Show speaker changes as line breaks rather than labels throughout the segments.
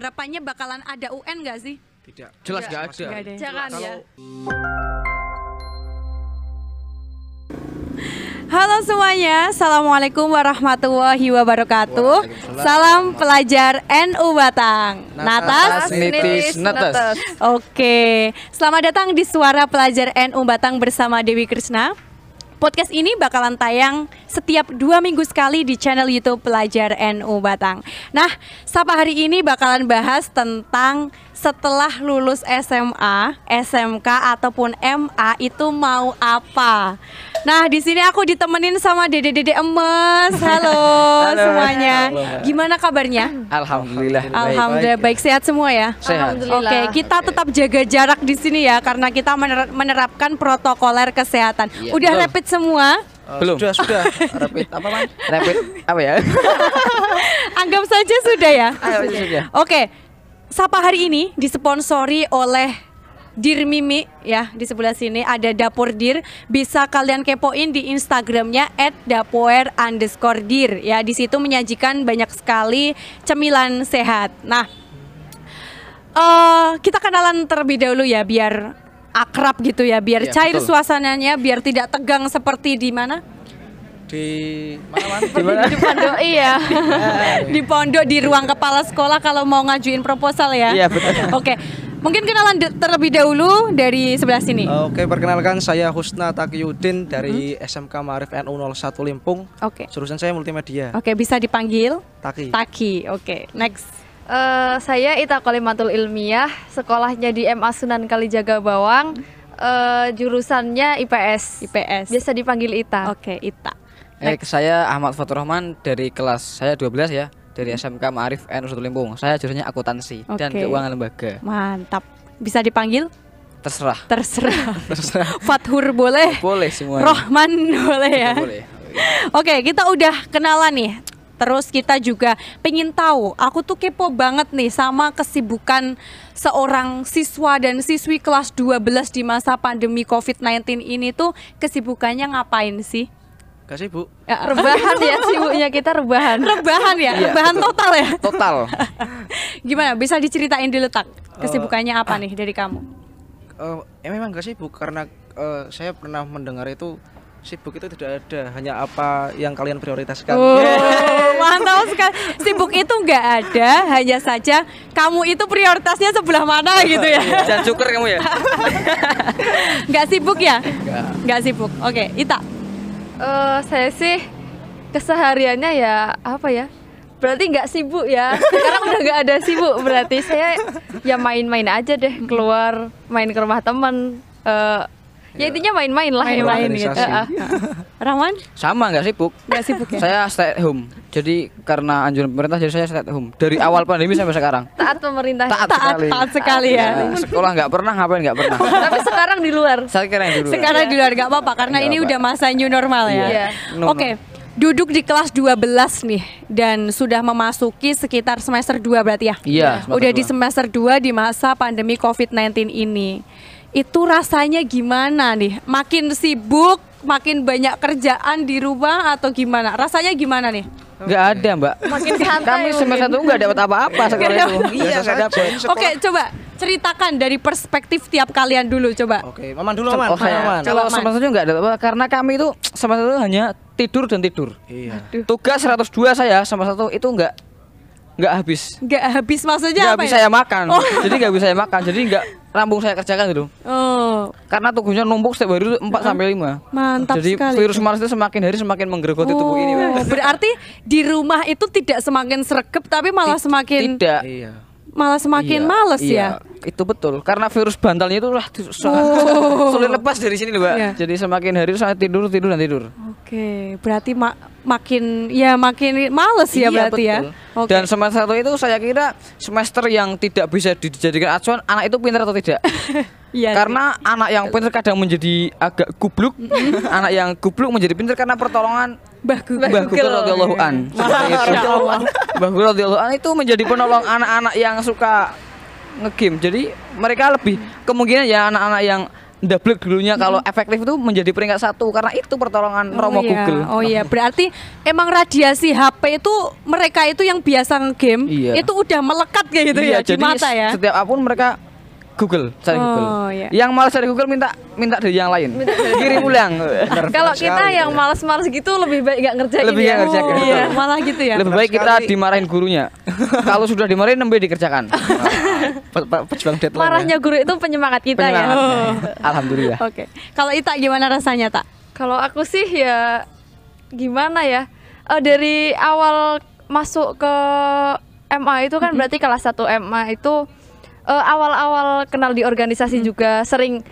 harapannya bakalan ada UN nggak sih?
Tidak.
Jelas
Nggak.
ada.
Nggak ada.
Jangan ya.
Halo semuanya, Assalamualaikum warahmatullahi wabarakatuh. Salam pelajar NU Batang
Natas,
Natas
nitis, netes.
Oke, selamat datang di Suara Pelajar NU Batang bersama Dewi Krishna Podcast ini bakalan tayang setiap dua minggu sekali di channel YouTube Pelajar NU Batang. Nah, Sapa hari ini bakalan bahas tentang setelah lulus SMA, SMK ataupun MA itu mau apa. Nah, di sini aku ditemenin sama dede-dede emes. Halo,
Halo.
semuanya.
Halo.
Gimana kabarnya?
Alhamdulillah.
Alhamdulillah baik sehat semua ya.
Sehat.
Alhamdulillah.
Oke, kita tetap jaga jarak di sini ya karena kita mener- menerapkan protokoler kesehatan.
Iya,
Udah
betul.
rapid semua?
Eh,
Belum.
Sudah, sudah. Rapid apa, Man?
Rapid apa ya?
Anggap saja sudah ya.
Ayo sudah.
Sapa hari ini disponsori oleh Dir Mimi ya di sebelah sini ada dapur Dir bisa kalian kepoin di Instagramnya @dapoer underscore dir ya di situ menyajikan banyak sekali cemilan sehat. Nah eh kita kenalan terlebih dahulu ya biar akrab gitu ya biar
Iya,
cair
betul.
suasananya biar tidak tegang seperti di mana
Di mana, Man?
Di mana?
Di pondok iya.
di pondok di ruang kepala sekolah kalau mau ngajuin proposal ya.
Iya, betul.
Oke. Mungkin kenalan terlebih dahulu dari sebelah sini.
Oke, perkenalkan saya Husna Taqiyuddin dari
Hmm.
SMK Ma'arif NU 01 Limpung.
Oke.
Jurusan saya multimedia.
Oke, bisa dipanggil
Taki.
Taki. Oke, next.
Eh, saya Ita Kolimatul Ilmiah, sekolahnya di MA Sunan Kalijaga Bawang. Eh, jurusannya IPS.
IPS.
Biasa dipanggil Ita.
Oke, Ita.
Eh, saya Ahmad Fatur Rahman dari kelas saya 12 ya dari SMK Ma'arif 1 Limpung. Saya jurusannya akuntansi dan
Oke.
keuangan lembaga.
Mantap. Bisa dipanggil?
Terserah.
Terserah. Fathur boleh.
Boleh semua.
Rohman boleh ya.
Boleh.
Oke, kita udah kenalan nih. Terus kita juga pengen tahu, aku tuh kepo banget nih sama kesibukan seorang siswa dan siswi kelas 12 di masa pandemi COVID-19 ini tuh kesibukannya ngapain sih?
Gak sibuk.
Ya,
Rebahan ya sibuknya kita rebahan.
rebahan ya,
Iya,
rebahan
betul.
total ya.
Total.
Gimana? Bisa diceritain dulu tak? Kesibukannya apa nih dari kamu?
Eh, eh, memang gak sibuk karena eh, saya pernah mendengar itu sibuk itu tidak ada, hanya apa yang kalian prioritaskan.
Oh, mantap sekali. Sibuk itu nggak ada, hanya saja kamu itu prioritasnya sebelah mana gitu ya.
Jangan cukur kamu ya.
Nggak sibuk ya? Nggak sibuk. Oke, Ita.
Eh, saya sih kesehariannya ya apa ya? Berarti nggak sibuk ya. Sekarang udah nggak ada sibuk berarti saya ya main-main aja deh keluar main ke rumah teman. Eh, ya intinya main-main lah.
Main-main gitu. Ah, ah. Rahman?
Sama nggak sibuk.
Nggak sibuk ya?
Saya stay at home. Jadi karena anjuran pemerintah jadi saya stay at home dari awal pandemi sampai sekarang.
Taat pemerintah.
Taat
Taat,
sekali.
taat sekali ya.
Ya, sekolah nggak pernah ngapain nggak pernah.
Tapi sekarang di luar.
Saya kira yang dulu.
Sekarang di luar nggak apa-apa karena ini
apa.
udah masa new normal ya.
Iya.
Oke. Duduk di kelas 12 nih dan sudah memasuki sekitar semester 2 berarti ya?
Iya.
Udah di semester 2 di masa pandemi COVID-19 ini. Itu rasanya gimana nih? Makin sibuk, makin banyak kerjaan di rumah atau gimana? Rasanya gimana nih?
Nggak ada mbak.
Makin santai
Kami semester satu nggak dapat apa-apa sekolah itu. Iya dapat.
Oke, coba ceritakan dari perspektif tiap kalian dulu coba.
Oke, Maman dulu, Maman.
Oh, saya-
Maman.
kalau semester itu nggak ada apa karena kami itu semester itu hanya tidur dan tidur.
Iya.
Tugas 102 saya sama satu itu nggak nggak habis.
Nggak habis maksudnya
Nggak
apa
bisa
ya?
saya makan. Jadi nggak bisa saya makan. Jadi nggak rampung saya kerjakan gitu.
Oh,
Karena tugasnya numpuk setiap hari itu 4 sampai 5.
mantap
Jadi
sekali.
virus Mars itu semakin hari semakin menggerogoti tubuh ini. Mbak.
Oh, berarti di rumah itu tidak semakin sregep tapi malah semakin
Tidak.
Iya.
malah semakin
Iya,
males
iya,
ya.
Itu betul. Karena virus bantalnya itu lah
Oh.
sulit lepas dari sini loh, Mbak.
Iya.
Jadi semakin hari saya tidur, tidur dan tidur.
Oke, berarti ma- makin ya makin males ya
Iya,
berarti ya.
betul.
Oke.
Dan semester satu itu saya kira semester yang tidak bisa dijadikan acuan anak itu pintar atau tidak.
Iya
karena anak yang pintar kadang menjadi agak gubluk, anak yang gubluk menjadi pintar karena pertolongan
Mbah Google.
Mbah Google radhiyallahu an. Mbah Google radhiyallahu an itu menjadi penolong anak-anak yang suka ngegame. Jadi mereka lebih kemungkinan ya anak-anak yang double dulunya kalau efektif itu menjadi peringkat satu karena itu pertolongan Romo
oh, iya.
Google.
Oh iya, berarti emang radiasi HP itu mereka itu yang biasa game
Iya.
itu udah melekat kayak gitu
Iya,
ya di
jadi
mata ya.
setiap apa pun mereka Google, cari
Oh,
Google.
iya.
Yang malas dari Google minta minta dari yang lain. Kirim ulang.
Kalau kita yang
ya.
males-males gitu lebih baik nggak ngerjain
Lebih
ya.
ngerjain.
Oh, iya, malah gitu ya.
Lebih baik kita dimarahin gurunya. Kalau sudah dimarahin nembe dikerjakan.
Pe- pe- pejuang deadline ya.
Marahnya guru itu penyemangat kita ya.
Penyemangat. Alhamdulillah.
Oke. Kalau Ita gimana rasanya, Tak?
Kalau aku sih ya gimana ya? Eh, dari awal masuk ke MA itu kan berarti kelas 1 MA itu eh, awal-awal kenal di organisasi juga sering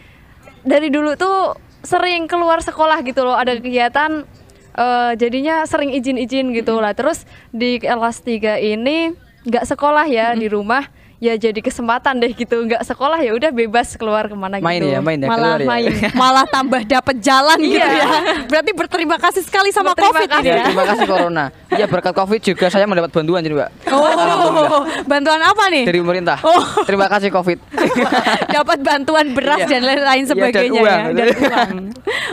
dari dulu tuh sering keluar sekolah gitu loh, ada kegiatan eh, jadinya sering izin-izin gitu lah. Terus di kelas 3 ini nggak sekolah ya di rumah ya jadi kesempatan deh gitu nggak sekolah ya udah bebas keluar ke mana
Main
gitu
ya, main ya,
malah
keluar ya.
main, malah tambah dapat jalan gitu
Iya.
ya. Berarti berterima kasih sekali sama
Berterima
Covid ini
Ya,
ya.
terima kasih Corona. Ya berkat Covid juga saya mendapat bantuan jadi, Mbak.
Oh, bantuan apa nih?
Dari pemerintah.
Oh.
Terima kasih Covid.
Dapat bantuan beras
Iya.
dan lain-lain
Iya, dan
sebagainya
uang.
ya. Dan uang.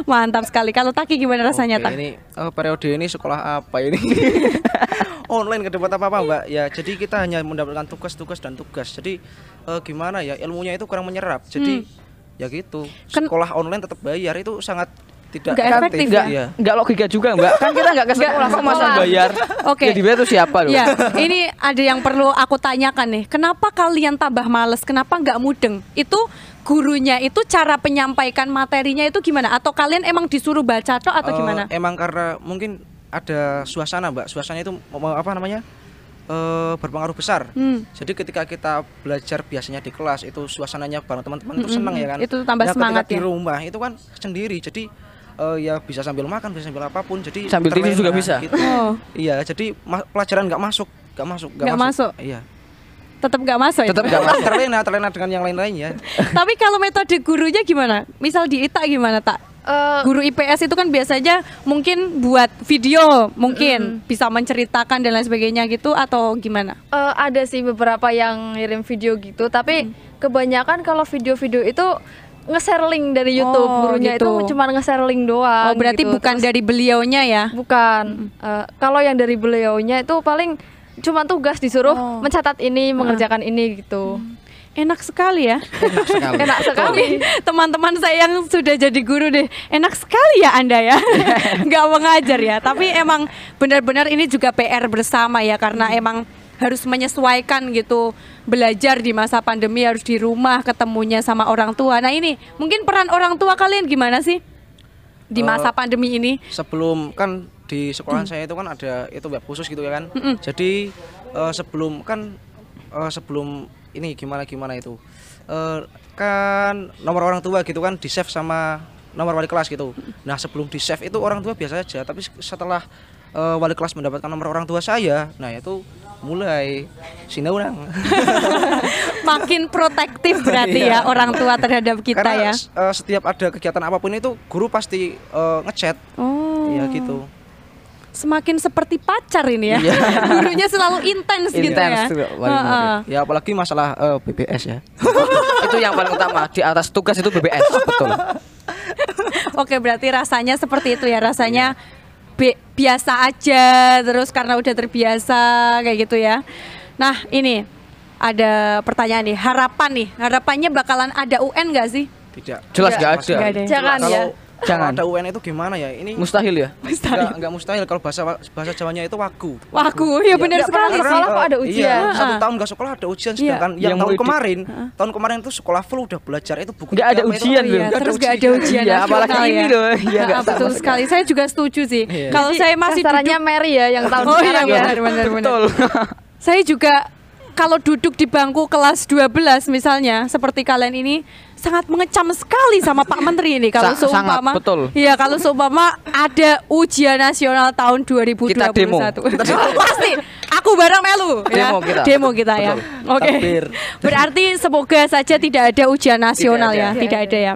Mantap sekali. Kalau Taki gimana rasanya,
Oke,
Tak?
ini eh, periode ini sekolah apa ini? Online ke depan apa apa mbak? Ya jadi kita hanya mendapatkan tugas-tugas dan tugas. Jadi eh, gimana ya ilmunya itu kurang menyerap. Jadi ya gitu.
Kan-
Sekolah online tetap bayar itu sangat tidak
Nggak efektif
Enggak,
Iya.
enggak logika juga, Mbak. Kan kita enggak ke sekolah kok masa bayar.
Oke.
Ya dibayar itu siapa loh?
Ya, ini ada yang perlu aku tanyakan nih. Kenapa kalian tambah males? Kenapa nggak mudeng? Itu gurunya itu cara penyampaikan materinya itu gimana? Atau kalian emang disuruh baca atau
Eh,
gimana?
Emang karena mungkin ada suasana mbak. Suasana itu apa namanya? eh, berpengaruh besar.
Hmm.
Jadi ketika kita belajar biasanya di kelas itu suasananya bareng teman-teman itu
Mm-mm,
senang ya kan.
itu tambah
Nah,
semangat
ketika di
ya.
rumah itu kan sendiri. Jadi eh, ya bisa sambil makan, bisa sambil apa pun. Jadi
Sambil tidur juga bisa.
gitu.
Oh,
Iya, jadi ma- pelajaran nggak masuk, nggak masuk,
Nggak masuk?
Iya.
tetap nggak masuk ya?
Tetap nggak masuk.
terlena, terlena dengan yang lain-lainnya.
Tapi kalau metode gurunya gimana? Misal di ITA gimana, Tak?
Eh,
Guru IPS itu kan biasanya mungkin buat video, mungkin bisa menceritakan dan lain sebagainya gitu atau gimana?
Eh, ada sih beberapa yang ngirim video gitu, tapi kebanyakan kalau video-video itu nge-share link dari YouTube.
Oh,
Gurunya
gitu.
itu cuma nge-share link doang.
Oh, berarti
gitu.
bukan
Terus-
dari beliaunya ya?
bukan. Eh, kalau yang dari beliaunya itu paling cuma tugas disuruh
Oh.
mencatat ini, mengerjakan ini gitu.
Enak sekali ya.
Enak sekali.
Enak sekali.
Teman-teman saya yang sudah jadi guru deh, enak sekali ya Anda ya. Nggak mengajar ya, tapi emang benar-benar ini juga PR bersama ya karena emang harus menyesuaikan gitu belajar di masa pandemi harus di rumah ketemunya sama orang tua. Nah ini mungkin peran orang tua kalian gimana sih di
Eh,
masa pandemi ini?
sebelum kan di sekolahan saya itu kan ada itu web khusus gitu ya kan. Jadi eh, sebelum kan eh, sebelum ini gimana gimana itu Eh, kan nomor orang tua gitu kan di save sama nomor wali kelas gitu. Nah sebelum di save itu orang tua biasa aja, tapi setelah eh, wali kelas mendapatkan nomor orang tua saya, nah itu mulai sinaulang.
Makin protektif berarti ya orang tua terhadap kita
Karena
ya.
eh, setiap ada kegiatan apa pun itu guru pasti eh, ngechat.
Oh.
Ya gitu.
Semakin seperti pacar ini ya. Gurunya selalu intens gitu ya. Heeh.
Ya apalagi masalah eh, BBS ya.
itu yang paling utama di atas tugas itu BBS betul
Oke, berarti rasanya seperti itu ya, rasanya bi- biasa aja terus karena udah terbiasa kayak gitu ya. Nah, ini ada pertanyaan nih, harapan nih, harapannya bakalan ada UN gak sih?
Tidak.
jelas gak ada
ada.
Jangan ya.
kalau
Jangan.
ada UN itu gimana ya? Ini
mustahil ya
Enggak, enggak mustahil kalau bahasa bahasa Jawanya itu wagu.
Wagu, ya benar
Nggak pernah
sekali
sekolah
sih.
kok ada ujian.
Iya, satu
Ah.
tahun enggak sekolah ada ujian
Iya.
sedangkan yang,
Yang
tahun
murid-
kemarin, tahun kemarin itu sekolah full udah belajar itu buku
Nggak ada
tiga, itu-
ujian
Oh
loh.
iya,
Nggak
terus gak ada ujian
Iya, apalagi ini
ya.
loh. Iya, nggak sama
betul sekali. Saya juga setuju sih.
Iya.
Kalau saya masih duduk
Mary ya yang tahun
Oh iya
sekarang ya.
benar benar benar.
betul
Saya juga kalau duduk di bangku kelas 12 misalnya seperti kalian ini sangat mengecam sekali sama Pak Menteri ini kalau
Sa- sangat,
seumpama
betul.
Iya, kalau seumpama ada ujian nasional tahun 2021.
Kita demo.
Pasti aku bareng melu ya.
Demo kita.
Demo kita ya. Oke.
Takbir.
Berarti semoga saja tidak ada ujian nasional
Tidak
ya,
ada.
tidak ada ya.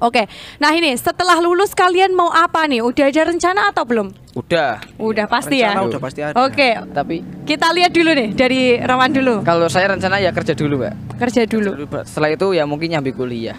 Oke. Nah, ini setelah lulus kalian mau apa nih? Udah ada rencana atau belum?
udah
Udah pasti ya.
Rencana udah pasti ada.
Oke,
tapi
kita lihat dulu nih dari Rawan dulu.
kalau saya rencana ya kerja dulu mbak
Kerja dulu.
setelah itu ya mungkin nyambi kuliah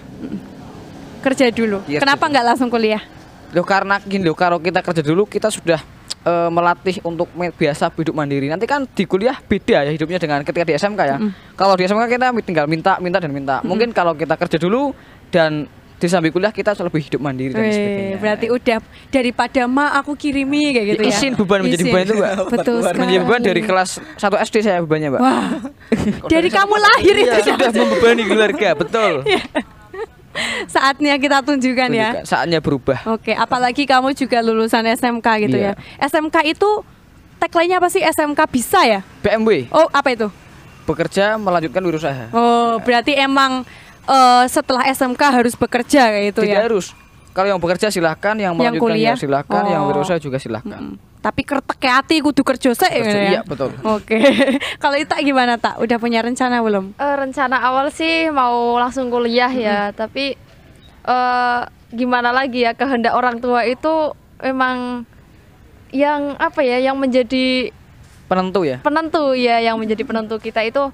Kerja dulu.
Iya,
Kenapa nggak langsung kuliah?
Loh karena gini loh, kalau kita kerja dulu kita sudah eh, melatih untuk biasa hidup mandiri. Nanti kan di kuliah beda ya hidupnya dengan ketika di SMK ya. Kalau di SMK kita tinggal minta, minta dan minta. Mungkin kalau kita kerja dulu dan di samping kuliah kita lebih hidup mandiri dan sebagainya.
berarti udah daripada ma aku kirimi kayak gitu ya.
Isin beban menjadi beban itu, Mbak.
Betul sekali.
Menjadi beban dari kelas 1 SD saya bebannya, Mbak.
Wah. dari kamu lahir itu
Iya, sudah membebani keluarga, betul.
saatnya kita tunjukkan ya.
Tunjukkan, Saatnya berubah.
Oke, apalagi kamu juga lulusan SMK gitu
Iya.
ya. SMK itu tagline-nya apa sih? SMK bisa ya?
BMW
Oh, apa itu?
bekerja melanjutkan wirausaha.
Oh, berarti emang eh, setelah SMK harus bekerja kayak itu
Tidak
ya.
harus. Kalau yang bekerja silahkan, yang
Yang
melanjutkan
kuliah?
ya silahkan, yang
Oh.
wirausaha juga silahkan.
Mm. Tapi kertek hati kudu kerja sih
Kerja,
ya.
iya, betul.
Oke. Kalau itu gimana, Tak? Udah punya rencana belum?
Eh, rencana awal sih mau langsung kuliah ya, tapi eh gimana lagi ya kehendak orang tua itu memang yang apa ya, yang menjadi
Penentu ya.
penentu ya, yang menjadi penentu kita itu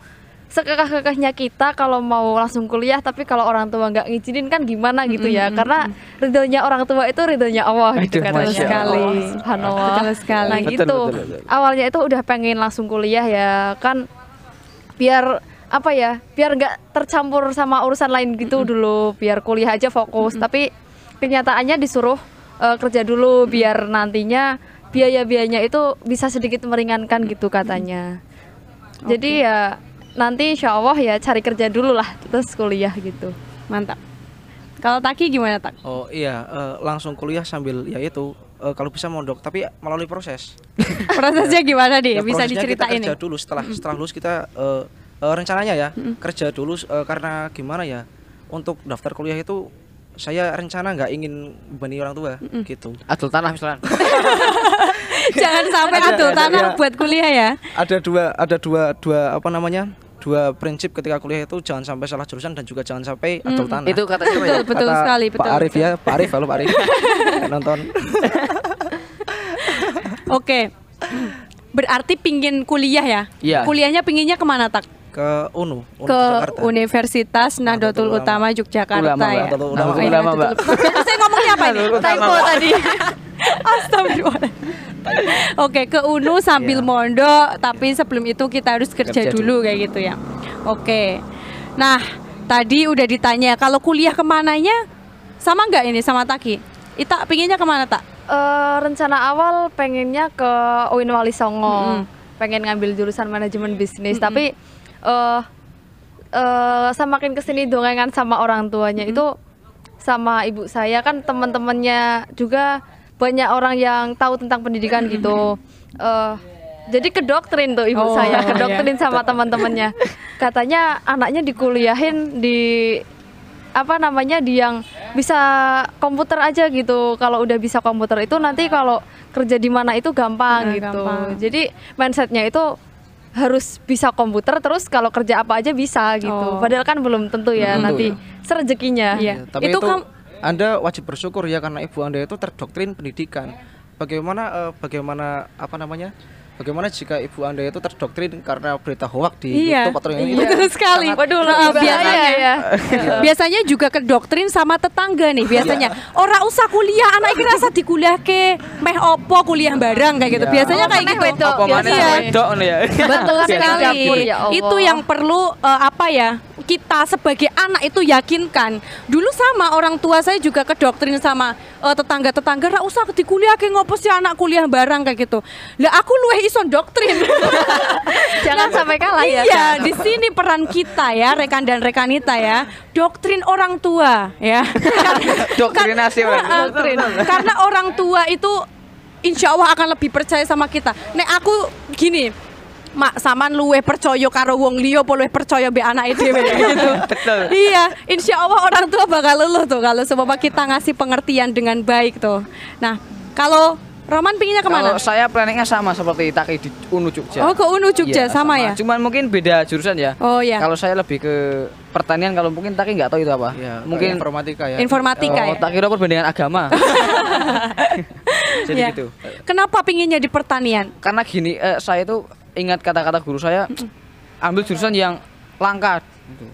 sekekeh-kekehnya kita kalau mau langsung kuliah, tapi kalau orang tua nggak ngizinin kan gimana gitu ya, karena ridhonya orang tua itu ridhonya Allah gitu kan.
Masya
Allah.
Subhanallah.
Betul sekali.
Nah
Betul,
gitu.
betul, betul.
Awalnya itu udah pengen langsung kuliah ya kan biar apa ya biar nggak tercampur sama urusan lain gitu dulu biar kuliah aja fokus tapi kenyataannya disuruh eh, kerja dulu biar nantinya biaya-biayanya itu bisa sedikit meringankan gitu katanya jadi ya nanti insya Allah ya cari kerja dulu lah terus kuliah gitu
Mantap. Kalau Taki gimana, Tak?
Oh iya, eh, langsung kuliah sambil ya itu eh, kalau bisa mondok tapi melalui proses.
Prosesnya gimana nih?
Ya,
Bisa diceritain
kita kerja
nih?
dulu setelah setelah lulus kita eh, eh, rencananya ya kerja dulu eh, karena gimana ya untuk daftar kuliah itu saya rencana nggak ingin bebani orang tua gitu.
Adul tanah misalnya.
Jangan sampai
Ada-
adul
ada-
tanah
ya.
buat kuliah ya.
Ada dua ada dua dua apa namanya dua prinsip ketika kuliah itu jangan sampai salah jurusan dan juga jangan sampai adol tanah.
Itu kata siapa ya?
Betul, betul
Kata
sekali, betul.
Pak Arif ya, Pak Arif, halo Pak Arif. Nonton.
Oke. Berarti pingin kuliah ya?
Iya.
Kuliahnya pinginnya ke mana, Tak?
ke UNU, UNU
Ke
Jakarta.
Universitas Nahdlatul
Ulama.
Utama Yogyakarta
Ulama,
ya.
Nahdlatul Ulama.
Ulama, Mbak.
Ulama. Saya ngomongnya apa ini? Typo
Mbak.
tadi. Astagfirullah. Oke, ke UNU sambil
Iya.
mondok, tapi sebelum itu kita harus kerja,
Kerja
dulu kayak gitu ya. Oke. Nah, tadi udah ditanya kalau kuliah ke mananya sama nggak ini sama Taki? Ita pinginnya ke mana tak?
Eh, rencana awal pengennya ke UIN Wali Songo pengen ngambil jurusan manajemen bisnis tapi eh eh semakin ke sini dongengan sama orang tuanya itu sama ibu saya kan teman-temannya juga banyak orang yang tahu tentang pendidikan gitu eh jadi kedoktrin tuh ibu
Oh,
saya
iya.
kedoktrin sama teman-temannya katanya anaknya dikuliahin di apa namanya di yang bisa komputer aja gitu kalau udah bisa komputer itu nanti kalau kerja di mana itu gampang
Nah,
gitu
gampang.
jadi mindsetnya itu harus bisa komputer terus kalau kerja apa aja bisa gitu
Oh.
padahal kan belum tentu ya
Belum tentu
nanti serezekinya
Iya.
Tapi
Itu
itu, Anda wajib bersyukur ya karena ibu Anda itu terdoktrin pendidikan. Bagaimana eh, bagaimana apa namanya? Bagaimana jika ibu Anda itu terdoktrin karena berita hoak di
Iya,
YouTube atau yang
iya. betul sekali.
waduh
Nah,
bahaya
biasanya
ya
biasanya juga ke doktrin sama tetangga nih biasanya. Orang usah kuliah anak iki rasa dikuliahke meh opo kuliah bareng kayak gitu.
Iya.
biasanya
Oh,
kayak gitu.
wedok,
Apa mana
Iya.
wedok ya?
betul sekali.
ya
itu yang perlu eh, apa ya kita sebagai anak itu yakinkan. Dulu sama orang tua saya juga ke doktrin sama eh, tetangga-tetangga ra usah dikuliahke ngopo sih anak kuliah bareng kayak gitu. Lah aku luwih iso doktrin
jangan sampai kalah ya
Iya, di sini peran kita ya, rekan dan rekanita ya, doktrin orang tua ya.
Doktrinasi.
Karena, doktrin. Karena orang tua itu insya Allah akan lebih percaya sama kita. Nek aku gini, mak saman luwe percaya karo wong liya apa luwih percaya anake dhewe ya, gitu.
Betul.
Iya, insya Allah orang tua bakal luluh tuh kalau sebab kita ngasih pengertian dengan baik tuh. Nah, kalau Roman pinginnya ke mana?
Kalau saya planningnya sama seperti Taki di Unu Jogja.
Oh, ke Unu Jogja,
Iya,
sama ya?
Cuman mungkin beda jurusan ya.
Oh, iya.
Kalau saya lebih ke pertanian, kalau mungkin Taki nggak tahu itu apa.
Ya,
mungkin
informatika ya.
Informatika
Oh,
ya.
tak kira perbandingan agama. Jadi
Ya.
gitu.
Kenapa pinginnya di pertanian?
Karena gini, eh, saya itu ingat kata-kata guru saya, ambil jurusan yang langka. Gitu.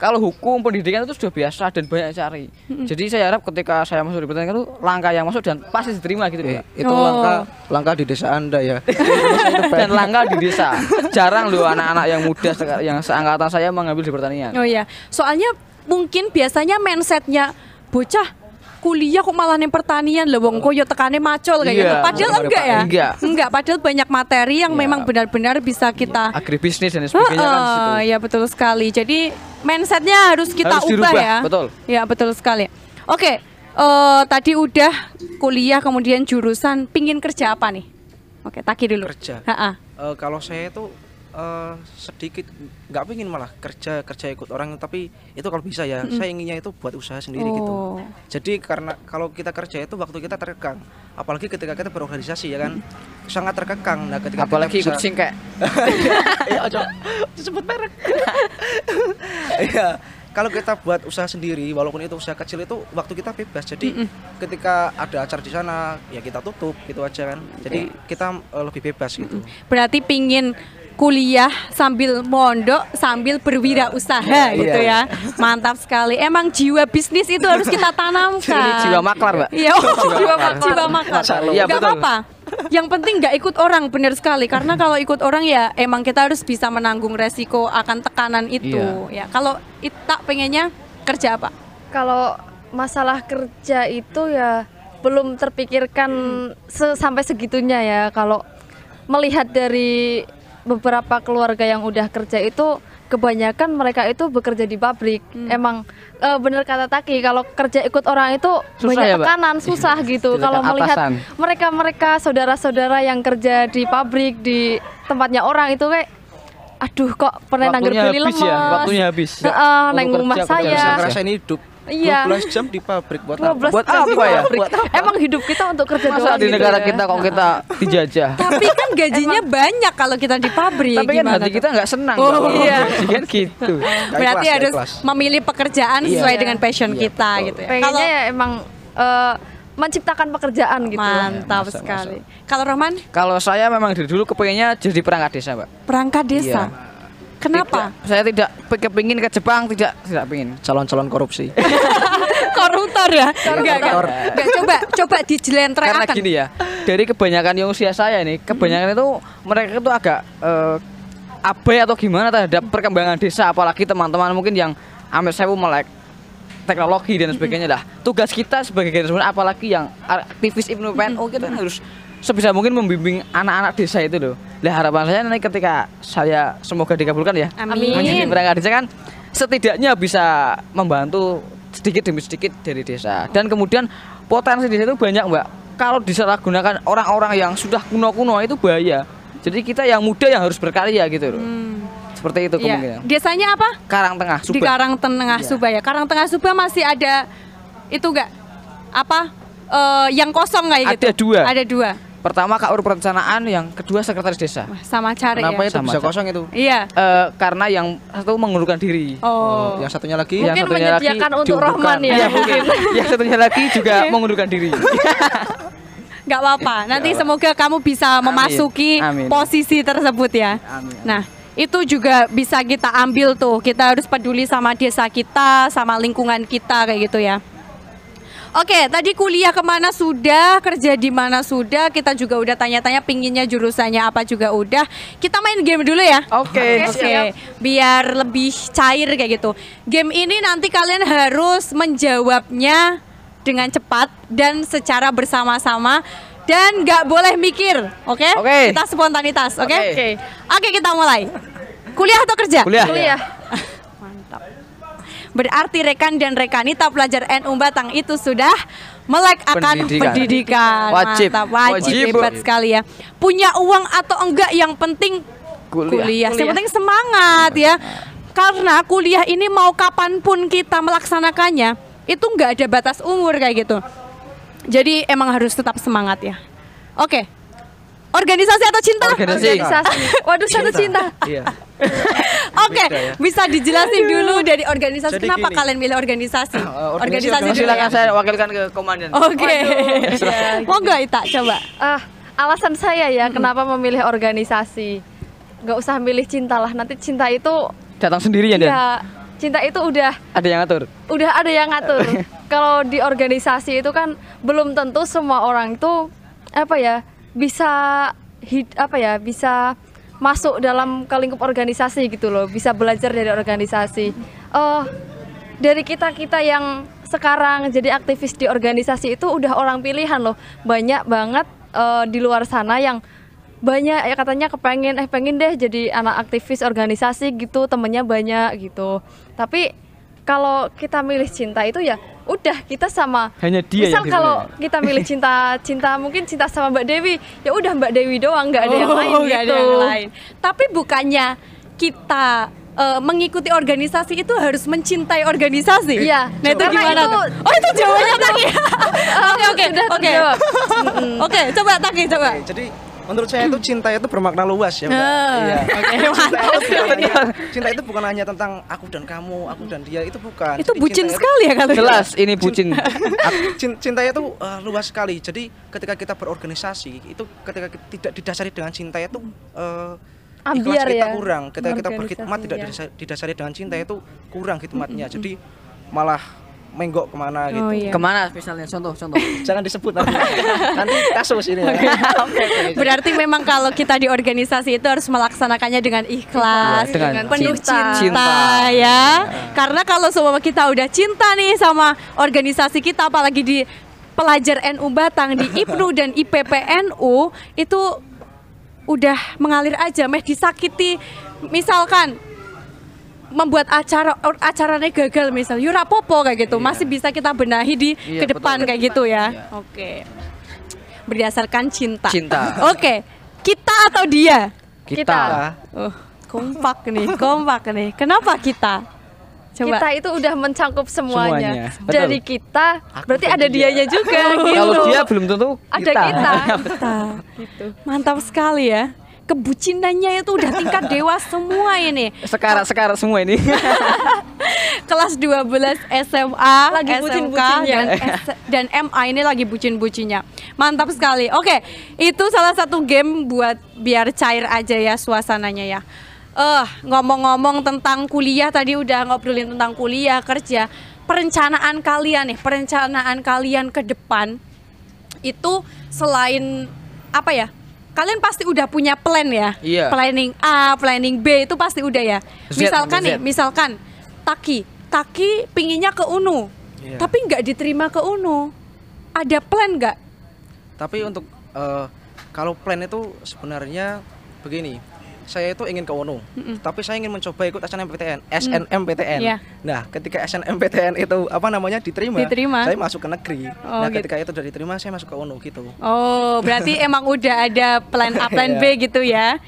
Kalau hukum pendidikan itu sudah biasa dan banyak cari. Jadi saya harap ketika saya masuk di pertanian itu langkah yang masuk dan pasti diterima gitu
Eh,
Mbak.
itu
Oh.
langkah langkah di desa anda ya
dan langkah di desa. Jarang loh anak-anak yang muda yang seangkatan saya mengambil di pertanian.
Oh iya, soalnya mungkin biasanya mindsetnya bocah kuliah kok malah nih pertanian loh wong koyo tekane macul kayak
Iya.
gitu. Padahal enggak ya?
Enggak.
Enggak, padahal banyak materi yang
Iya.
memang benar-benar bisa kita
Agribisnis dan sebagainya kan di situ.
Ya betul sekali. Jadi mindsetnya harus kita
Harus
ubah
dirubah,
ya.
betul.
Ya betul sekali. Oke, eh, tadi udah kuliah kemudian jurusan, pingin kerja apa nih? Oke, Taki dulu.
Kerja.
Ha-ha.
Eh, kalau saya itu eh, sedikit nggak pengen malah kerja kerja ikut orang tapi itu kalau bisa ya. Saya inginnya itu buat usaha sendiri gitu.
Oh.
jadi karena kalau kita kerja itu waktu kita terkekang. Apalagi ketika kita berorganisasi ya kan? Sangat terkekang. Nah ketika kita
Apalagi ikut
bisa-
singkek.
ya ojo disebut merek. Ya kalau kita buat usaha sendiri walaupun itu usaha kecil itu waktu kita bebas. Jadi ketika ada acara di sana ya kita tutup gitu aja kan. Jadi kita eh, lebih bebas gitu.
Berarti pingin kuliah sambil mondok sambil berwirausaha gitu ya. Mantap sekali. Emang jiwa bisnis itu harus kita tanamkan.
Jiwa maklar, Mbak.
Iya, oh, jiwa maklar. Jiwa maklar.
Iya,
Gak apa-apa. Yang penting nggak ikut orang benar sekali karena kalau ikut orang ya emang kita harus bisa menanggung resiko akan tekanan itu ya. Kalau Ita pengennya kerja apa?
Kalau masalah kerja itu ya belum terpikirkan se- sampai segitunya ya. Kalau melihat dari beberapa keluarga yang udah kerja itu kebanyakan mereka itu bekerja di pabrik. Emang eh, bener kata Taki kalau kerja ikut orang itu
Susah
banyak
ya,
tekanan, susah gitu. Kalau melihat mereka-mereka saudara-saudara yang kerja di pabrik di tempatnya orang itu kayak aduh kok pernah
Waktunya
beli
habis
lemes.
ya, waktunya habis.
Heeh, neng
Untuk
rumah
kerja,
saya.
kerja,
bisa
kerja.
ngerasain hidup
Iya.
12 jam di pabrik buat
12
apa?
Buat apa ya?
pabrik. Emang hidup kita untuk kerja
Masa
doang
di
gitu
negara
ya?
kita kok kita dijajah?
Tapi kan gajinya banyak kalau kita di pabrik.
Tapi kan hati kita nggak senang.
Oh, iya.
Jadi kan gitu.
Berarti harus
ikhlas.
memilih pekerjaan
Iya.
sesuai dengan passion
Iya,
kita
betul.
gitu ya.
Pengennya
Kalau
ya emang eh, menciptakan pekerjaan gitu.
mantap
Masa-masa.
sekali. Kalau Roman
Kalau saya memang dari dulu kepengennya jadi perangkat desa, Mbak.
perangkat desa.
Iya.
Kenapa?
Tidak- saya tidak kepingin ke Jepang, tidak tidak pingin.
calon-calon korupsi
Koruptor ya? Enggak, enggak.
Koruptor.
Enggak, coba coba
Karena
dijelentrekan.
gini ya, dari kebanyakan yang usia saya nih, kebanyakan itu mereka itu agak eh, abai atau gimana terhadap perkembangan desa, apalagi teman-teman mungkin yang ambil saya melek teknologi dan sebagainya lah. Tugas kita sebagai generasi apalagi yang aktivis Ibnu PNU kita kan harus sebisa mungkin membimbing anak-anak desa itu loh. Lah harapan saya nanti ketika saya semoga dikabulkan ya,
Amin.
menjadi perangkat desa kan setidaknya bisa membantu sedikit demi sedikit dari desa dan kemudian potensi desa itu banyak mbak kalau disalahgunakan orang-orang yang sudah kuno-kuno itu bahaya jadi kita yang muda yang harus berkarya gitu loh seperti itu
Iya.
kemungkinan
Desanya apa?
Karang Tengah
Di
Subang
Karang Tengah. Subang ya. Karang Tengah Subang masih ada itu enggak? Apa? eh, yang kosong kayak gitu.
Ada dua.
Ada dua.
Pertama KUR perencanaan yang kedua sekretaris desa
sama cari
kenapa
ya.
itu
Sama
bisa kosong itu
Iya.
Eh, karena yang satu mengundurkan diri
Oh.
yang satunya lagi
Yang
Mungkin
satunya lagi
menyediakan untuk. Rohman ya.
Iya, mungkin. yang satunya lagi juga mengundurkan diri
nggak apa-apa. Nanti semoga kamu bisa memasuki
Amin.
posisi tersebut ya.
Amin.
Nah, itu juga bisa kita ambil tuh. Kita harus peduli sama desa kita, sama lingkungan kita kayak gitu ya. Oke, tadi kuliah ke mana sudah, kerja di mana sudah, kita juga udah tanya-tanya pinginnya jurusannya apa juga udah. Kita main game dulu ya.
Oke.
Oke, biar lebih cair kayak gitu. Game ini nanti kalian harus menjawabnya dengan cepat dan secara bersama-sama dan nggak boleh mikir, oke?
Oke.
Kita spontanitas, oke?
Oke.
Oke. Oke, kita mulai. Kuliah atau kerja?
kuliah
Kuliah.
Berarti rekan dan rekanita pelajar NU Batang itu sudah melek akan
Pendidikan.
pendidikan.
Wajib.
Mantap, wajib,
Wajib.
hebat sekali ya. Punya uang atau enggak yang penting
Kuliah.
kuliah. Yang penting semangat ya. Karena kuliah ini mau kapan pun kita melaksanakannya, itu enggak ada batas umur kayak gitu. Jadi emang harus tetap semangat ya. Oke. Organisasi atau cinta?
Organisasi.
Organisasi. Waduh, satu cinta.
iya
Oke,
Beda ya.
bisa dijelasin dulu dari organisasi.
Jadi
Kenapa
gini.
kalian milih organisasi?
Eh, organisasi-
organisasi dulu
silakan
ya.
saya wakilkan ke komandan
Oke.
Waduh.
Monggo Ita, coba.
Ah, alasan saya ya kenapa memilih organisasi. Nggak usah milih cinta lah. Nanti cinta itu
datang sendiri ya Dan
ya cinta itu udah
Ada yang ngatur.
udah ada yang ngatur. Kalau di organisasi itu kan belum tentu semua orang itu apa ya bisa hid, apa ya bisa masuk dalam ke lingkup organisasi gitu loh, bisa belajar dari organisasi. Eh dari kita kita yang sekarang jadi aktivis di organisasi itu udah orang pilihan loh, banyak banget eh, di luar sana yang banyak ya katanya kepengen eh pengen deh jadi anak aktivis organisasi gitu temennya banyak gitu tapi kalau kita milih cinta itu ya udah kita sama
Hanya dia
misal
yang
kalau
dipilih.
kita milih cinta cinta mungkin cinta sama Mbak Dewi ya udah Mbak Dewi doang nggak ada yang
Oh,
lain
nggak
gitu
ada yang lain. Tapi bukannya kita eh, mengikuti organisasi itu harus mencintai organisasi.
Iya.
Nah itu
Karena
gimana?
itu-
tuh? Oh itu jawabannya Taki. Oke oke oke. Oke coba Taki coba.
Oke, jadi menurut saya itu cinta itu bermakna luas ya Mbak.
Ah,
Iya.
Oke
Cinta itu, bukan hanya, cinta itu bukan hanya tentang aku dan kamu, aku dan dia itu bukan.
Itu
Jadi
bucin
itu-
sekali ya kalau
Jelas ini bucin.
Cin- cinta itu eh, luas sekali. Jadi ketika kita berorganisasi itu ketika kita tidak didasari dengan cinta itu
Ambiar
ikhlas kita
ya,
kurang. Ketika kita berkhidmat tidak
ya.
didasari, didasari dengan cinta itu kurang khidmatnya. Jadi malah menggok ke mana gitu.
Oh iya.
Ke mana misalnya contoh contoh.
Jangan disebut nanti. nanti kasus ini ya.
Berarti memang kalau kita di organisasi itu harus melaksanakannya dengan ikhlas,
Iya, dengan
penuh
cinta.
cinta,
Cinta.
ya. Karena kalau semua kita udah cinta nih sama organisasi kita, apalagi di pelajar NU Batang di IPNU dan IPPNU itu udah mengalir aja, meh disakiti. Misalkan membuat acara acaranya gagal misal. Yura popo kayak gitu. Masih bisa kita benahi di
Iya,
ke depan kayak gitu ya.
Iya.
oke. Berdasarkan cinta.
Cinta.
oke. Kita atau dia?
Kita.
oh kompak nih kompak nih. Kenapa kita? Coba.
Kita itu udah mencakup semuanya,
Semuanya, betul.
dari kita
Aku
berarti ada
dia.
dianya juga gitu.
Kalau dia belum tentu
ada kita,
kita. Mantap sekali ya kebucinannya itu udah tingkat dewa semua ini
Sekarang sekarang semua ini.
kelas 12 SMA,
Lagi
SMK
bucin-bucinnya.
dan, S- dan MA ini lagi bucin-bucinnya. Mantap sekali. Oke, itu salah satu game buat biar cair aja ya suasananya ya. Eh, ngomong-ngomong tentang kuliah tadi udah ngobrolin tentang kuliah, kerja. Perencanaan kalian nih, perencanaan kalian ke depan itu selain apa ya? Kalian pasti udah punya plan ya?
Iya.
Planning A, planning B itu pasti udah ya.
Z
misalkan
sampai
nih,
Z.
misalkan Taki, Taki pinginnya ke UNU,
Iya.
tapi nggak diterima ke UNU. Ada plan nggak?
Tapi untuk eh, kalau plan itu sebenarnya begini. Saya itu ingin ke UNU, tapi saya ingin mencoba ikut SNMPTN, SNMPTN.
Iya.
Nah, ketika SNMPTN itu apa namanya diterima,
Diterima.
saya masuk ke negeri.
Oh,
nah,
gitu.
ketika itu sudah diterima, saya masuk ke UNU gitu.
Oh, berarti emang udah ada plan A, plan B gitu ya?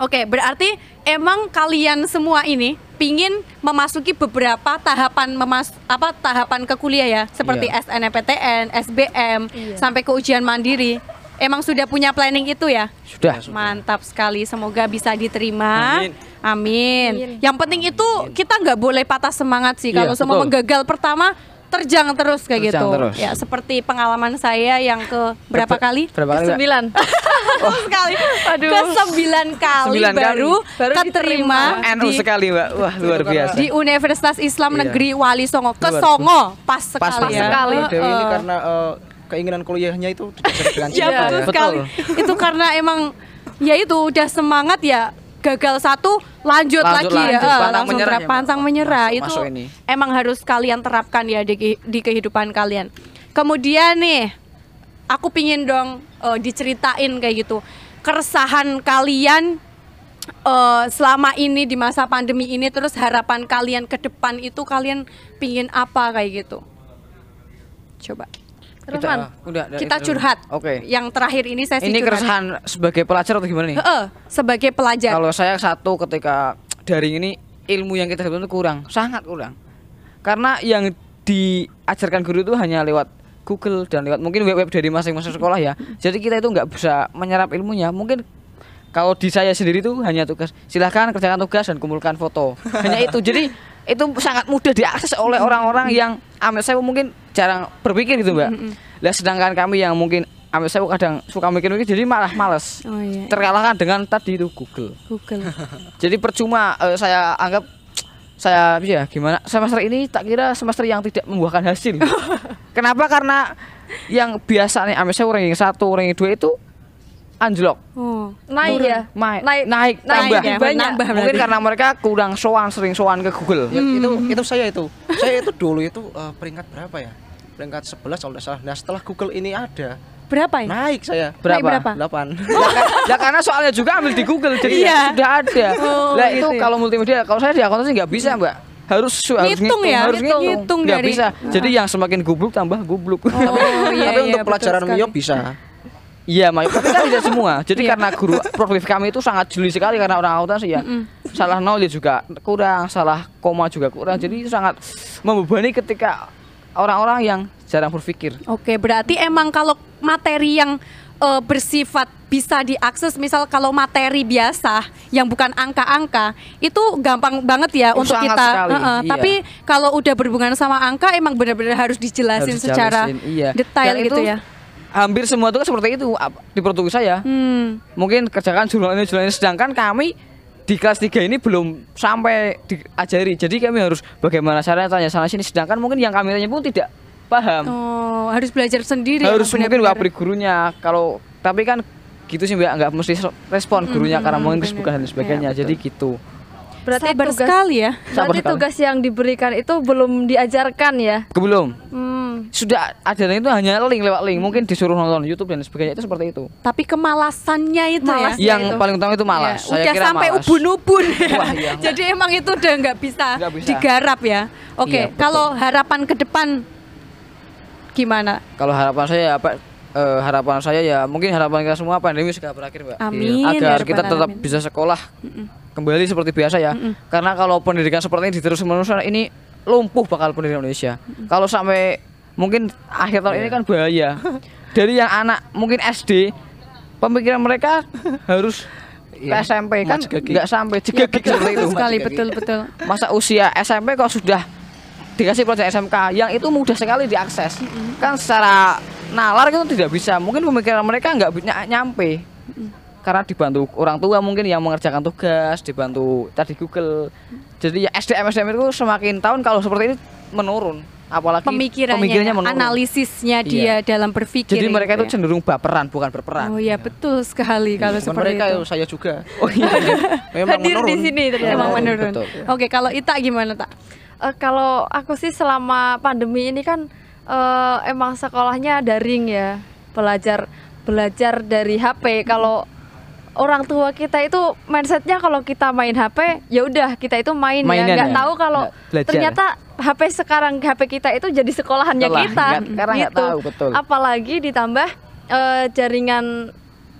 Oke, berarti emang kalian semua ini pingin memasuki beberapa tahapan memas apa tahapan ke kuliah ya, seperti
Iya.
SNMPTN, SBM,
Iya.
sampai ke ujian mandiri. Emang sudah punya planning itu ya?
Sudah.
Mantap sekali, semoga bisa diterima.
Amin.
Amin.
Amin.
Yang penting itu kita nggak boleh patah semangat sih.
Iya,
Kalau semua
betul.
gagal pertama, terjang terus kayak
Terjang
gitu.
terus.
Ya, seperti pengalaman saya yang ke berapa kali?
Berapa kali?
Sembilan
Betul sekali.
Aduh.
Ke sembilan kali
Sembilan kali.
baru,
Baru
keterima
NU
di,
sekali, Mbak. Wah, luar biasa.
di Universitas Islam
Iya.
Negeri Wali Songo. Ke Songo pas
Pas
sekali ya.
sekali.
Dewi ini
Heeh.
karena eh, keinginan kuliahnya itu dengan
Ya
cinta
betul
ya.
sekali. itu karena emang ya itu udah semangat ya gagal satu lanjut,
Lanjut,
lagi ya
lanjut.
Eh,
Pantang
langsung
menyerah
terap-
ya,
pantang menyerah
Masuk-
itu
masuk ini.
emang harus kalian terapkan ya di, di kehidupan kalian. Kemudian nih aku pingin dong eh, diceritain kayak gitu keresahan kalian eh, selama ini di masa pandemi ini terus harapan kalian ke depan itu kalian pingin apa kayak gitu. Coba
Terus Man,
udah dari
kita curhat.
Oke.
Yang terakhir ini sesi
Ini
curhat.
keresahan sebagai pelajar atau gimana nih?
Heeh, sebagai pelajar.
Kalau saya satu ketika daring ini ilmu yang kita dapat itu kurang, sangat kurang. Karena yang diajarkan guru itu hanya lewat Google dan lewat mungkin web-web dari masing-masing sekolah ya. Jadi kita itu nggak bisa menyerap ilmunya. Mungkin kalau di saya sendiri itu hanya tugas silahkan kerjakan tugas dan kumpulkan foto. Hanya itu. Jadi itu sangat mudah diakses oleh orang-orang yang amat saya mungkin jarang berpikir gitu mbak. Lah sedangkan kami yang mungkin amat saya kadang suka mikir-mikir jadi malah males
Oh iya.
terkalahkan dengan tadi itu Google.
Google.
Jadi percuma eh, saya anggap saya ya gimana semester ini tak kira semester yang tidak membuahkan hasil. Kenapa? Karena yang biasa nih ambil saya ranking satu, ranking dua itu anjlok.
Oh.
naik ya
Ma-
naik
naik, tambah.
ya,
banyak
nambah
Mungkin
berarti.
karena mereka kurang soan, sering soan ke Google.
Ya, itu itu saya itu saya itu dulu itu eh, peringkat berapa ya peringkat 11 kalau tidak salah nah setelah Google ini ada
Berapa ya?
naik saya
Berapa?
Naik berapa?
8
ya karena soalnya juga ambil di Google jadi
Iya.
ya sudah ada.
Oh,
Lah
gitu
itu
ya.
kalau multimedia kalau saya di akuntansi nggak bisa, Mbak. Harus harus
Ngitung ya,
harus
ngitung.
ngitung.
Ngitung
Nggak
dari-
bisa. Jadi yang semakin gubluk tambah gubluk.
Oh, iya,
tapi
iya,
untuk
betul
pelajaran. Mio bisa
Iya, Mayu. Tapi kan tidak semua. Jadi
Iya.
karena guru profil kami itu sangat jeli sekali karena orang akuntansi ya. Salah knowledge juga kurang, salah koma juga kurang. Jadi sangat membebani ketika orang-orang yang jarang berpikir.
Oke, berarti emang kalau materi yang eh, bersifat bisa diakses, misal kalau materi biasa yang bukan angka-angka, itu gampang banget ya
Oh,
untuk kita.
sekali,
Heeh,
iya.
Tapi kalau udah berhubungan sama angka, emang benar-benar harus dijelasin
Harus
secara
iya.
detail
Dan
gitu
itu
ya.
Hampir semua itu kan seperti itu di produksi saya.
Hmm.
Mungkin kerjakan jurnal ini jurnal ini sedangkan kami di kelas 3 ini belum sampai diajari. Jadi kami harus bagaimana caranya tanya sana sini sedangkan mungkin yang kami tanya pun tidak paham.
Oh, harus belajar sendiri.
harus
emang
mungkin
benar-benar.
wabri gurunya kalau tapi kan gitu sih mbak nggak mesti respon gurunya karena mungkin kesibukan dan sebagainya
Iya,
jadi gitu
berarti
Sabar
tugas
sekali ya.
Sabar
berarti
sekali.
tugas yang diberikan itu belum diajarkan ya
belum
hmm.
sudah ada itu hanya link lewat link mungkin disuruh nonton YouTube dan sebagainya itu seperti itu
Tapi kemalasannya itu
Malas.
ya.
yang
itu.
paling utama itu malas
Ya,
saya
udah
kira
sampai ubun-ubun ya.
Wah, iya.
Jadi emang itu udah nggak bisa,
Nggak bisa.
digarap ya. Oke,
Iya, betul.
kalau harapan ke depan gimana?
kalau harapan saya apa eh, harapan saya ya mungkin harapan kita semua pandemi segera berakhir mbak
Amin,
agar
ya
kita tetap
Alamin.
bisa sekolah kembali seperti biasa ya. Karena kalau pendidikan seperti ini diterus menerus ini lumpuh bakal pendidikan Indonesia. Kalau sampai mungkin akhir tahun ini kan bahaya. Dari yang anak mungkin SD pemikiran mereka harus ke
Iya,
SMP kan nggak sampai
Ya,
jegagi
betul,
itu.
betul sekali, betul betul.
masa usia SMP kok sudah dikasih pelajaran SMK yang itu mudah sekali diakses. Kan secara nalar itu tidak bisa. Mungkin pemikiran mereka nggak nyampe karena dibantu orang tua mungkin yang mengerjakan tugas dibantu tadi Google jadi ya SDM SDM itu semakin tahun kalau seperti ini menurun apalagi
Pemikirannya,
pemikirannya menurun
analisisnya dia
Iya.
dalam berpikir.
jadi mereka itu cenderung baperan bukan berperan
Oh iya betul sekali kalau
Bukan
seperti
mereka
itu.
ya, saya juga
oh iya
memang
hadir di
menurun
sini ternyata
Emang
Menurun,
menurun.
betul.
Oke, kalau Ita gimana tak?
Eh, kalau aku sih selama pandemi ini kan eh, emang sekolahnya daring ya belajar belajar dari HP kalau orang tua kita itu mindsetnya kalau kita main HP ya udah kita itu main
Mainan
ya nggak
ya?
tahu kalau
Nggak belajar
ternyata HP sekarang HP kita itu jadi sekolahannya
Sekolah,
kita
nggak-
gitu.
tahu, betul.
apalagi ditambah eh, jaringan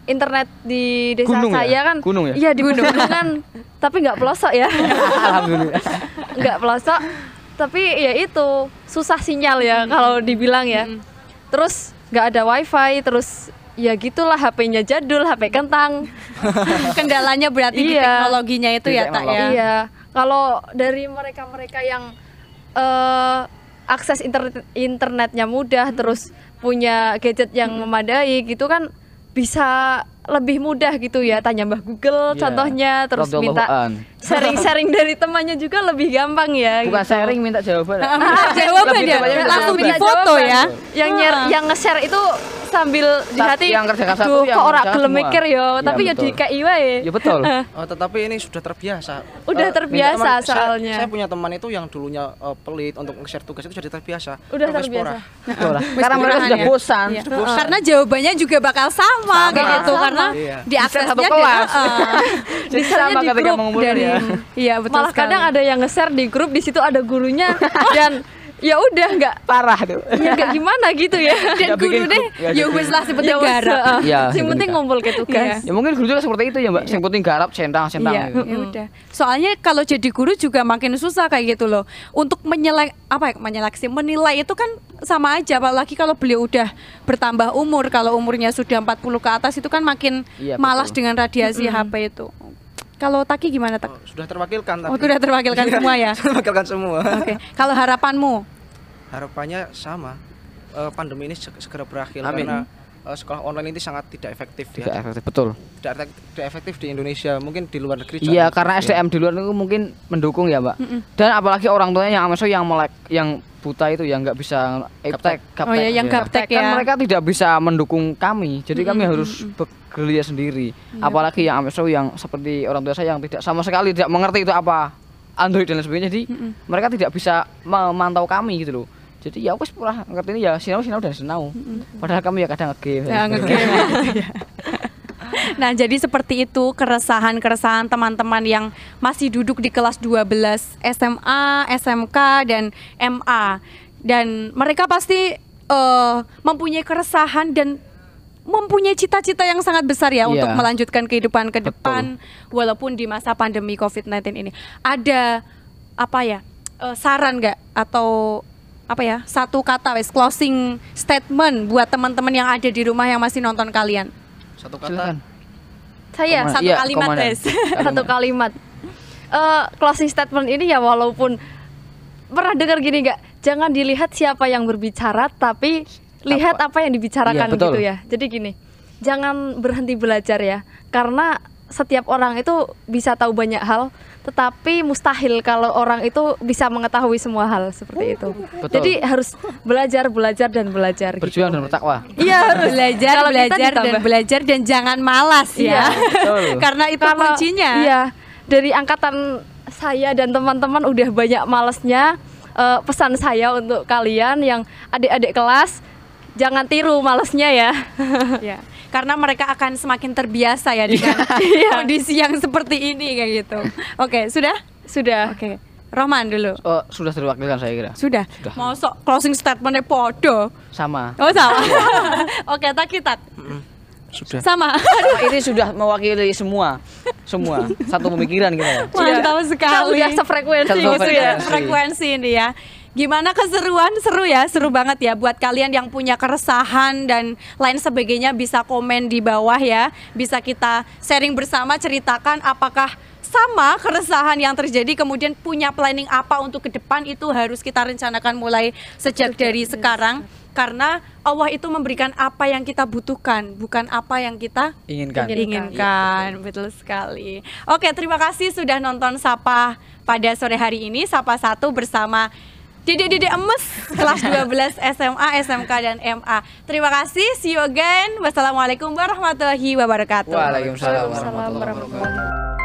internet di desa
Gunung ya?
saya kan
Gunung ya?
iya di gunungan tapi nggak pelosok ya
alhamdulillah
nggak pelosok tapi ya itu susah sinyal ya kalau dibilang ya terus nggak ada wifi terus ya gitulah HP-nya jadul HP kentang
Kendalanya berarti di
Iya.
teknologinya itu
Di
ya, Tak ya.
iya kalau dari mereka-mereka yang eh, akses internet internetnya mudah terus punya gadget yang memadai gitu kan bisa lebih mudah gitu ya tanya Mbah Google
Iya.
contohnya terus minta sharing-sharing dari temannya juga lebih gampang ya
bukan
gitu.
sharing minta jawaban
Ah, jawaban
Lebih
ya, langsung
jawaban.
di foto
jawaban.
ya.
yang nyer, yang nge-share itu sambil di hati
yang kerjakan satu,
"Duh,
yang
kok ora
kerjakan
gelem
semua."
mikir yo
Iya,
tapi ya di KI wae
ya betul
Oh, tetapi ini sudah terbiasa.
Udah
Eh,
terbiasa
saya-
soalnya.
Saya, punya teman itu yang dulunya eh, pelit untuk nge-share tugas itu jadi terbiasa.
Udah terbiasa.
karena mereka sudah
ya.
bosan
Iya.
Sudah bosan.
Karena jawabannya juga bakal sama, kayak gitu
Sama.
Karena
Iya.
diaksesnya
satu
di-
kelas.
Heeh.
jadi
Misalnya
sama
di
ketika
grup
dari
ya
iya betul
malah
sekali.
kadang ada yang nge-share di grup di situ ada gurunya dan ya udah nggak
parah tuh
ya nggak gimana gitu ya
dan
bikin
guru deh ya
bikin
wis lah seperti
Ya wes,
garap.
Iya,
yang penting ngumpul ke tugas
Iya.
ya mungkin guru juga seperti itu ya mbak yang penting garap centang centang
Iya, ya udah. Soalnya kalau jadi guru juga makin susah kayak gitu loh. Untuk menyelek apa ya, menyeleksi, menilai itu kan sama aja apalagi kalau beliau udah bertambah umur, kalau umurnya sudah 40 ke atas itu kan makin
Iya,
malas
betul.
dengan radiasi HP itu. Kalau Taki gimana Tak?
Oh, sudah terwakilkan
Oh,
tadi.
sudah terwakilkan semua ya.
terwakilkan semua.
Oke. Kalau harapanmu?
Harapannya sama. Eh, pandemi ini seg- segera berakhir
Amin.
karena eh, sekolah online ini sangat tidak efektif di
Tidak efektif betul.
tidak, tidak efektif di Indonesia mungkin di luar negeri
Iya, karena
efektif, ya.
SDM di luar itu mungkin mendukung ya, Mbak. Dan apalagi orang tuanya yang yang melek yang buta itu yang nggak bisa iptek,
Oh ya, yang gaptek
kan
ya.
mereka tidak bisa mendukung kami. Jadi kami harus bergerilya sendiri. Apalagi yang maksud yang seperti orang tua saya yang tidak sama sekali tidak mengerti itu apa Android dan sebagainya. Jadi mereka tidak bisa memantau kami gitu loh. Jadi ya wes purah ngerti ini ya sinau sinau dan sinau. Padahal kami ya kadang nge-game.
Ya, nge-game gitu ya. Nah, jadi seperti itu keresahan-keresahan teman-teman yang masih duduk di kelas 12 SMA, SMK dan MA. Dan mereka pasti eh, mempunyai keresahan dan mempunyai cita-cita yang sangat besar ya
Iya.
untuk melanjutkan kehidupan ke depan walaupun di masa pandemi COVID-19 ini. Ada apa ya? eh, saran nggak atau apa ya? Satu kata wes closing statement buat teman-teman yang ada di rumah yang masih nonton kalian.
satu kata
Silakan.
Saya
Komandan.
Satu
Iya,
kalimat wes.
satu kalimat. Eh, closing statement ini ya walaupun pernah dengar gini nggak? Jangan dilihat siapa yang berbicara, tapi lihat apa, yang dibicarakan
betul.
gitu ya. Jadi gini, jangan berhenti belajar ya, karena setiap orang itu bisa tahu banyak hal, tetapi mustahil kalau orang itu bisa mengetahui semua hal seperti itu.
Betul.
Jadi harus belajar, belajar dan belajar. gitu.
Berjuang dan bertakwa.
Iya harus belajar,
Kalau
belajar dan belajar dan jangan malas
Iya,
ya.
betul.
Karena itu
Karena-
kuncinya.
Iya, dari angkatan saya dan teman-teman udah banyak malesnya. Eh, pesan saya untuk kalian yang adik-adik kelas, jangan tiru malesnya ya.
Ya, Karena mereka akan semakin terbiasa ya dengan
Iya.
kondisi yang seperti ini kayak gitu. Oke, sudah?
Sudah.
Oke. Roman dulu.
Oh, sudah terwakilkan saya kira.
Sudah.
Sudah.
Mau sok closing statementnya podo.
Sama.
Oh sama. Oke, tak kita.
sudah
Sama.
Ini sudah mewakili semua. Semua. Satu pemikiran kita ya.
Mantap
Kita
sekali.
udah sefrekuensi
Satu
gitu ya.
frekuensi
ini ya. Gimana keseruan? Seru ya, seru banget ya buat kalian yang punya keresahan dan lain sebagainya bisa komen di bawah ya. Bisa kita sharing bersama ceritakan apakah sama keresahan yang terjadi kemudian punya planning apa untuk ke depan itu harus kita rencanakan mulai sejak dari sekarang karena Allah itu memberikan apa yang kita butuhkan bukan apa yang kita
Inginkan.
inginkan betul sekali oke terima kasih sudah nonton Sapa pada sore hari ini Sapa satu bersama Dede-dede emes kelas 12 SMA, SMK dan MA. Terima kasih, see you again. Wassalamualaikum warahmatullahi wabarakatuh.
Waalaikumsalam
warahmatullahi wabarakatuh.